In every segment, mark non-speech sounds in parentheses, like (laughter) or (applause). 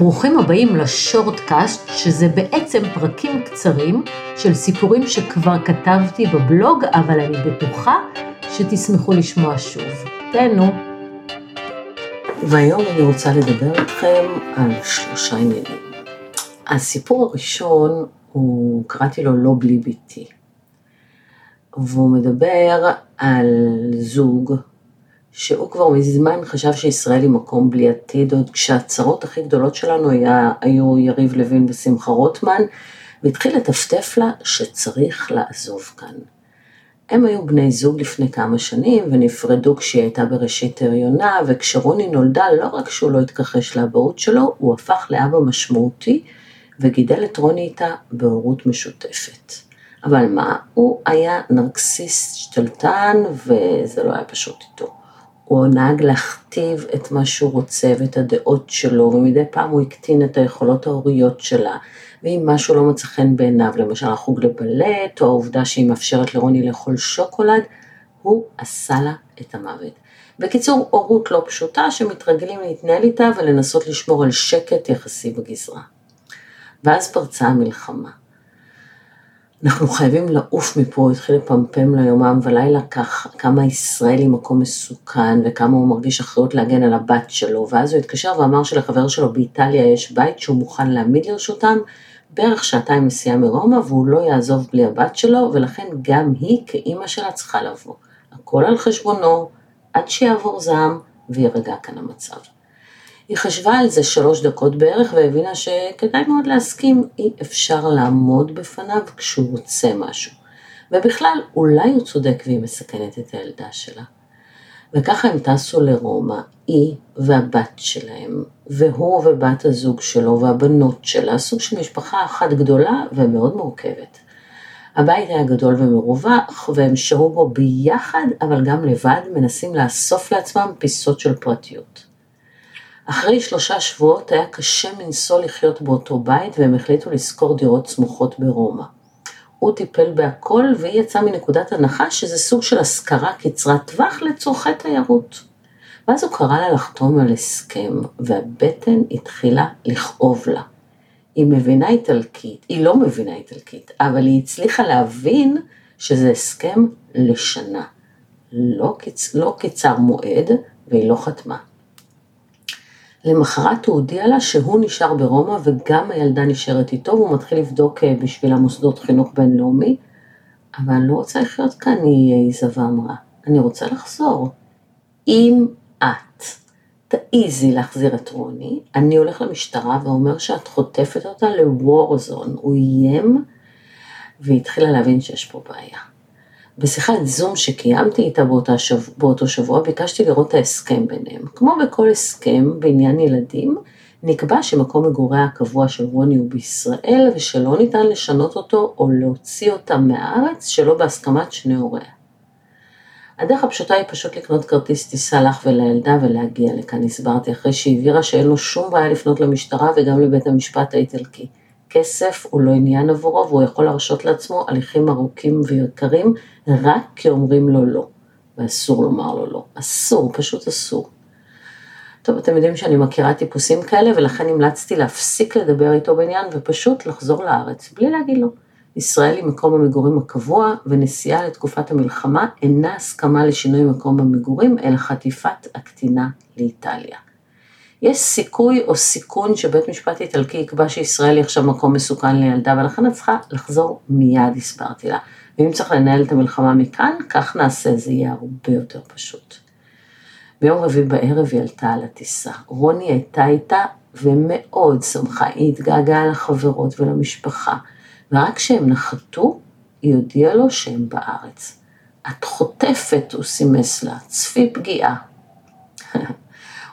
ברוכים הבאים לשורטקאסט, שזה בעצם פרקים קצרים של סיפורים שכבר כתבתי בבלוג, אבל אני בטוחה שתשמחו לשמוע שוב. תהנו. והיום אני רוצה לדבר איתכם על שלושה עניינים. הסיפור הראשון הוא, קראתי לו לא בלי ביתי. והוא מדבר על זוג שהוא כבר מזמן חשב שישראל היא מקום בלי עתיד, עוד כשהצרות הכי גדולות שלנו היה, היו יריב לוין ושמחה רוטמן, והתחיל לטפטף לה שצריך לעזוב כאן. הם היו בני זוג לפני כמה שנים ונפרדו כשהיא הייתה בראשית הריונה, וכשרוני נולדה לא רק שהוא לא התכחש לאבהות שלו, הוא הפך לאבא משמעותי וגידל את רוני איתה בהורות משותפת. אבל מה, הוא היה נרקסיסט שתלטן וזה לא היה פשוט איתו. הוא נהג להכתיב את מה שהוא רוצה ואת הדעות שלו, ומדי פעם הוא הקטין את היכולות ההוריות שלה. ואם משהו לא מצא חן בעיניו, למשל החוג לבלט, או העובדה שהיא מאפשרת לרוני לאכול שוקולד, הוא עשה לה את המוות. בקיצור, הורות לא פשוטה שמתרגלים להתנהל איתה ולנסות לשמור על שקט יחסי בגזרה. ואז פרצה המלחמה. אנחנו חייבים לעוף מפה, הוא התחיל לפמפם ליומם ולילה כך, כמה ישראל היא מקום מסוכן וכמה הוא מרגיש אחריות להגן על הבת שלו, ואז הוא התקשר ואמר שלחבר שלו באיטליה יש בית שהוא מוכן להעמיד לרשותם, בערך שעתיים נסיעה מרומא והוא לא יעזוב בלי הבת שלו, ולכן גם היא כאימא שלה צריכה לבוא. הכל על חשבונו, עד שיעבור זעם וירגע כאן המצב. היא חשבה על זה שלוש דקות בערך והבינה שכדאי מאוד להסכים, אי אפשר לעמוד בפניו כשהוא רוצה משהו. ובכלל, אולי הוא צודק והיא מסכנת את הילדה שלה. וככה הם טסו לרומא, היא והבת שלהם, והוא ובת הזוג שלו והבנות שלה, סוג של משפחה אחת גדולה ומאוד מורכבת. הבית היה גדול ומרווח, והם שהו בו ביחד, אבל גם לבד, מנסים לאסוף לעצמם פיסות של פרטיות. אחרי שלושה שבועות היה קשה מנשוא לחיות באותו בית והם החליטו לשכור דירות סמוכות ברומא. הוא טיפל בהכל והיא יצאה מנקודת הנחה שזה סוג של השכרה קצרת טווח לצורכי תיירות. ואז הוא קרא לה לחתום על הסכם והבטן התחילה לכאוב לה. היא מבינה איטלקית, היא לא מבינה איטלקית, אבל היא הצליחה להבין שזה הסכם לשנה. לא, קצ... לא קצר מועד והיא לא חתמה. למחרת הוא הודיע לה שהוא נשאר ברומא וגם הילדה נשארת איתו, והוא מתחיל לבדוק אה, בשביל המוסדות חינוך בינלאומי. אבל אני לא רוצה לחיות כאן, היא העיזה ואמרה. אני רוצה לחזור. אם את תעיזי להחזיר את רוני, אני הולך למשטרה ואומר שאת חוטפת אותה לוורזון. הוא איים, והיא התחילה להבין שיש פה בעיה. בשיחת זום שקיימתי איתה באותה שבוע, באותו שבוע, ביקשתי לראות את ההסכם ביניהם. כמו בכל הסכם בעניין ילדים, נקבע שמקום מגוריה הקבוע של רוני הוא בישראל, ושלא ניתן לשנות אותו או להוציא אותה מהארץ שלא בהסכמת שני הוריה. הדרך הפשוטה היא פשוט לקנות כרטיס טיסה לך ולילדה ולהגיע לכאן, הסברתי, אחרי שהבהירה שאין לו שום בעיה לפנות למשטרה וגם לבית המשפט האיטלקי. כסף הוא לא עניין עבורו והוא יכול להרשות לעצמו הליכים ארוכים ויקרים רק כי אומרים לו לא, ואסור לומר לו לא. אסור, פשוט אסור. טוב, אתם יודעים שאני מכירה טיפוסים כאלה ולכן המלצתי להפסיק לדבר איתו בעניין ופשוט לחזור לארץ, בלי להגיד לו. ישראל היא מקום המגורים הקבוע ונסיעה לתקופת המלחמה אינה הסכמה לשינוי מקום המגורים אלא חטיפת הקטינה לאיטליה. יש סיכוי או סיכון שבית משפט איטלקי יקבע שישראל היא עכשיו מקום מסוכן לילדה, ולכן את צריכה לחזור מיד, הסברתי לה. ואם צריך לנהל את המלחמה מכאן, כך נעשה, זה יהיה הרבה יותר פשוט. ביום רביעי בערב היא עלתה על הטיסה. רוני הייתה איתה ומאוד שמחה, היא התגעגעה לחברות ולמשפחה, ורק כשהם נחתו, היא הודיעה לו שהם בארץ. את חוטפת, הוא סימס לה, צפי פגיעה. (laughs)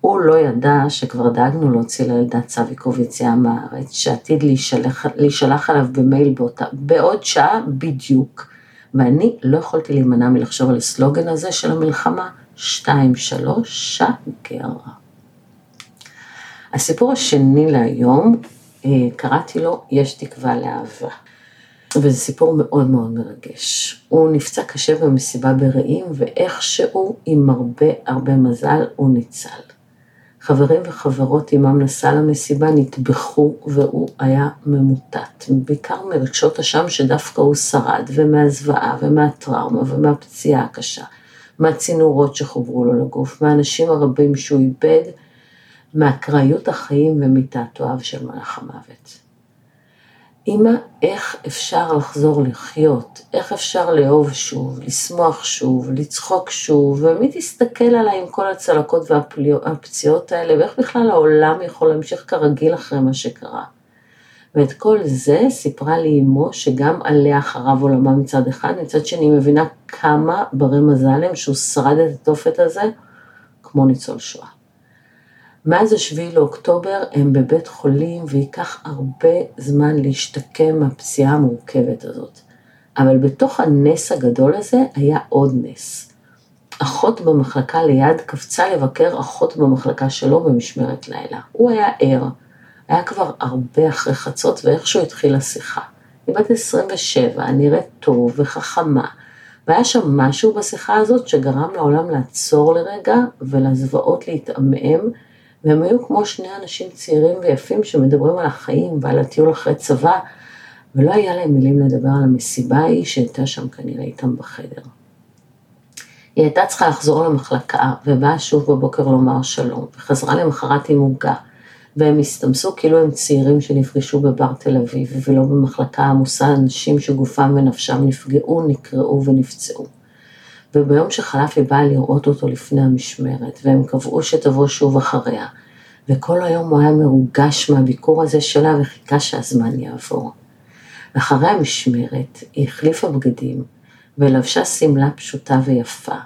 הוא לא ידע שכבר דאגנו להוציא לילדה צו עיכוב יציאה מהארץ, שעתיד להישלח, להישלח עליו במייל באותה, בעוד שעה בדיוק. ואני לא יכולתי להימנע מלחשוב על הסלוגן הזה של המלחמה, 2, 3, שגר. הסיפור השני להיום, אה, קראתי לו יש תקווה לאהבה. וזה סיפור מאוד מאוד מרגש. הוא נפצע קשה במסיבה ברעים, ואיכשהו, עם הרבה הרבה מזל, הוא ניצל. חברים וחברות עמם נסע למסיבה נטבחו והוא היה ממוטט, בעיקר מרגשות אשם שדווקא הוא שרד, ומהזוועה ומהטראומה ומהפציעה הקשה, מהצינורות שחוברו לו לגוף, מהאנשים הרבים שהוא איבד, מאקראיות החיים ומתעתועיו של מלאך המוות. אמא, איך אפשר לחזור לחיות? איך אפשר לאהוב שוב, לשמוח שוב, לצחוק שוב, ומי תסתכל עליי עם כל הצלקות והפציעות האלה, ואיך בכלל העולם יכול להמשיך כרגיל אחרי מה שקרה? ואת כל זה סיפרה לי אמו, שגם עליה חרב עולמה מצד אחד, מצד שני מבינה כמה ברי מזל הם שהוא שרד את התופת הזה, כמו ניצול שואה. מאז השביעי לאוקטובר הם בבית חולים וייקח הרבה זמן להשתקם מהפציעה המורכבת הזאת. אבל בתוך הנס הגדול הזה היה עוד נס. אחות במחלקה ליד קפצה לבקר אחות במחלקה שלו במשמרת לילה. הוא היה ער, היה כבר הרבה אחרי חצות ואיכשהו התחילה שיחה. היא בת 27, נראית טוב וחכמה, והיה שם משהו בשיחה הזאת שגרם לעולם לעצור לרגע ולזוועות להתעמעם והם היו כמו שני אנשים צעירים ויפים שמדברים על החיים ועל הטיול אחרי צבא, ולא היה להם מילים לדבר על המסיבה ההיא שהייתה שם כנראה איתם בחדר. היא הייתה צריכה לחזור למחלקה, ובאה שוב בבוקר לומר שלום, וחזרה למחרת עם עוגה, והם הסתמסו כאילו הם צעירים שנפגשו בבר תל אביב, ולא במחלקה עמוסה אנשים שגופם ונפשם נפגעו, נקרעו ונפצעו. וביום שחלף היא באה לראות אותו לפני המשמרת, והם קבעו שתבוא שוב אחריה, וכל היום הוא היה מרוגש מהביקור הזה שלה וחיכה שהזמן יעבור. אחרי המשמרת היא החליפה בגדים ולבשה שמלה פשוטה ויפה,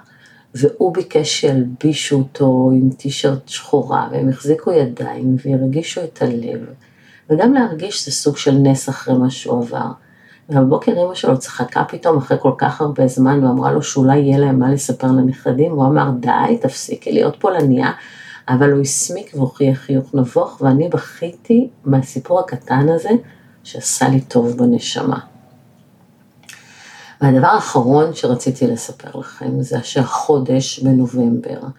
והוא ביקש שילבישו אותו עם טישרט שחורה, והם החזיקו ידיים והרגישו את הלב, וגם להרגיש זה סוג של נס אחרי מה שהוא עבר. ובבוקר אמא שלו צחקה פתאום אחרי כל כך הרבה זמן ואמרה לו שאולי יהיה להם מה לספר לנכדים, והוא אמר די, תפסיקי להיות פולניה, אבל הוא הסמיק והוכיח חיוך נבוך, ואני בכיתי מהסיפור הקטן הזה שעשה לי טוב בנשמה. והדבר האחרון שרציתי לספר לכם זה שהחודש בנובמבר אה,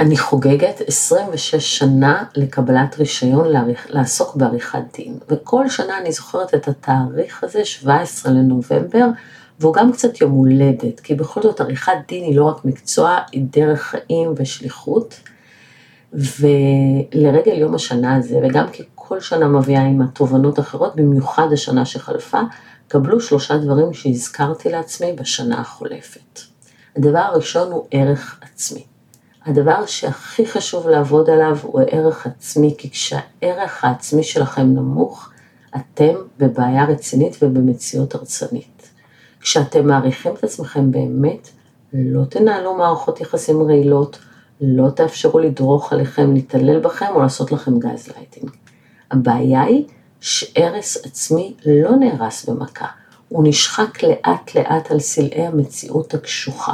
אני חוגגת 26 שנה לקבלת רישיון לעסוק בעריכת דין, וכל שנה אני זוכרת את התאריך הזה, 17 לנובמבר, והוא גם קצת יום הולדת, כי בכל זאת עריכת דין היא לא רק מקצוע, היא דרך חיים ושליחות. ולרגל יום השנה הזה, וגם כי כל שנה מביאה עם התובנות אחרות, במיוחד השנה שחלפה, קבלו שלושה דברים שהזכרתי לעצמי בשנה החולפת. הדבר הראשון הוא ערך עצמי. הדבר שהכי חשוב לעבוד עליו הוא הערך עצמי, כי כשהערך העצמי שלכם נמוך, אתם בבעיה רצינית ובמציאות הרסנית. כשאתם מעריכים את עצמכם באמת, לא תנהלו מערכות יחסים רעילות, לא תאפשרו לדרוך עליכם, להתעלל בכם או לעשות לכם גז לייטינג. הבעיה היא שערך עצמי לא נהרס במכה, הוא נשחק לאט לאט על סלעי המציאות הקשוחה.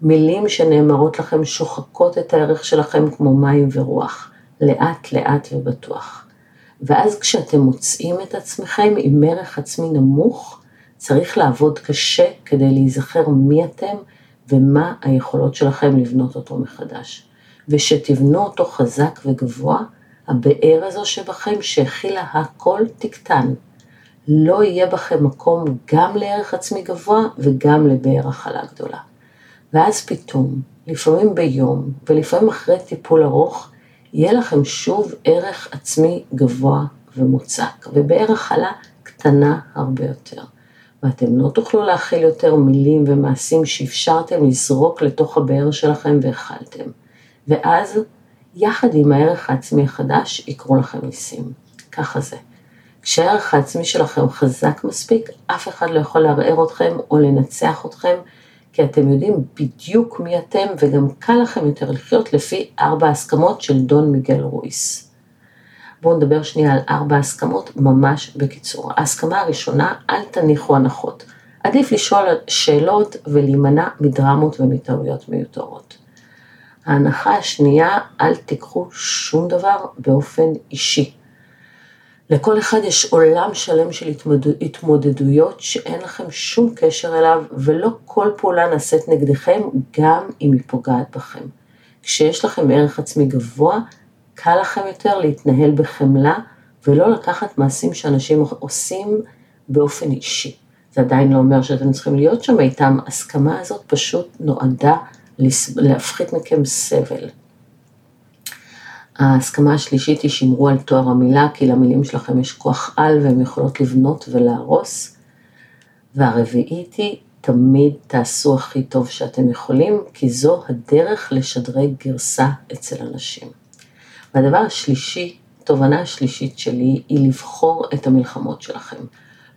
מילים שנאמרות לכם שוחקות את הערך שלכם כמו מים ורוח, לאט לאט ובטוח. ואז כשאתם מוצאים את עצמכם עם ערך עצמי נמוך, צריך לעבוד קשה כדי להיזכר מי אתם ומה היכולות שלכם לבנות אותו מחדש. ושתבנו אותו חזק וגבוה, הבאר הזו שבכם שהכילה הכל תקטן. לא יהיה בכם מקום גם לערך עצמי גבוה וגם לבאר הכלה גדולה. ואז פתאום, לפעמים ביום ולפעמים אחרי טיפול ארוך, יהיה לכם שוב ערך עצמי גבוה ומוצק, ובערך חלה קטנה הרבה יותר. ואתם לא תוכלו להכיל יותר מילים ומעשים שאפשרתם לזרוק לתוך הבאר שלכם והכלתם. ואז, יחד עם הערך העצמי החדש, יקרו לכם ניסים. ככה זה. כשהערך העצמי שלכם חזק מספיק, אף אחד לא יכול לערער אתכם או לנצח אתכם, כי אתם יודעים בדיוק מי אתם וגם קל לכם יותר לחיות לפי ארבע הסכמות של דון מיגל רויס. בואו נדבר שנייה על ארבע הסכמות ממש בקיצור. ההסכמה הראשונה, אל תניחו הנחות. עדיף לשאול שאלות ולהימנע מדרמות ומטעויות מיותרות. ההנחה השנייה, אל תיקחו שום דבר באופן אישי. לכל אחד יש עולם שלם של התמודדויות שאין לכם שום קשר אליו ולא כל פעולה נעשית נגדכם גם אם היא פוגעת בכם. כשיש לכם ערך עצמי גבוה, קל לכם יותר להתנהל בחמלה ולא לקחת מעשים שאנשים עושים באופן אישי. זה עדיין לא אומר שאתם צריכים להיות שם איתם, הסכמה הזאת פשוט נועדה להפחית מכם סבל. ההסכמה השלישית היא שמרו על תואר המילה, כי למילים שלכם יש כוח על והן יכולות לבנות ולהרוס. והרביעית היא, תמיד תעשו הכי טוב שאתם יכולים, כי זו הדרך לשדרג גרסה אצל אנשים. והדבר השלישי, התובנה השלישית שלי, היא לבחור את המלחמות שלכם.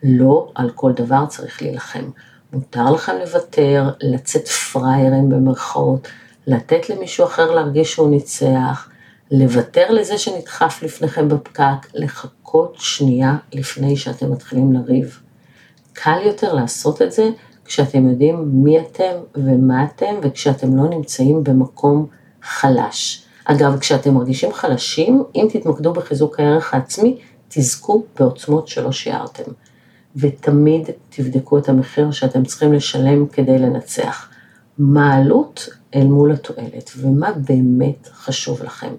לא על כל דבר צריך להילחם. מותר לכם לוותר, לצאת פראיירים במרכאות, לתת למישהו אחר להרגיש שהוא ניצח, לוותר לזה שנדחף לפניכם בפקק, לחכות שנייה לפני שאתם מתחילים לריב. קל יותר לעשות את זה כשאתם יודעים מי אתם ומה אתם וכשאתם לא נמצאים במקום חלש. אגב, כשאתם מרגישים חלשים, אם תתמקדו בחיזוק הערך העצמי, תזכו בעוצמות שלא שיערתם. ותמיד תבדקו את המחיר שאתם צריכים לשלם כדי לנצח. מה העלות אל מול התועלת, ומה באמת חשוב לכם.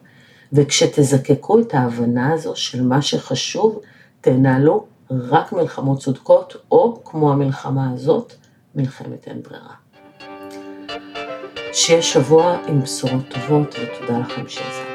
וכשתזקקו את ההבנה הזו של מה שחשוב, תנהלו רק מלחמות צודקות, או כמו המלחמה הזאת, מלחמת אין ברירה. שיהיה שבוע עם בשורות טובות, ותודה לכם שהזמנתם.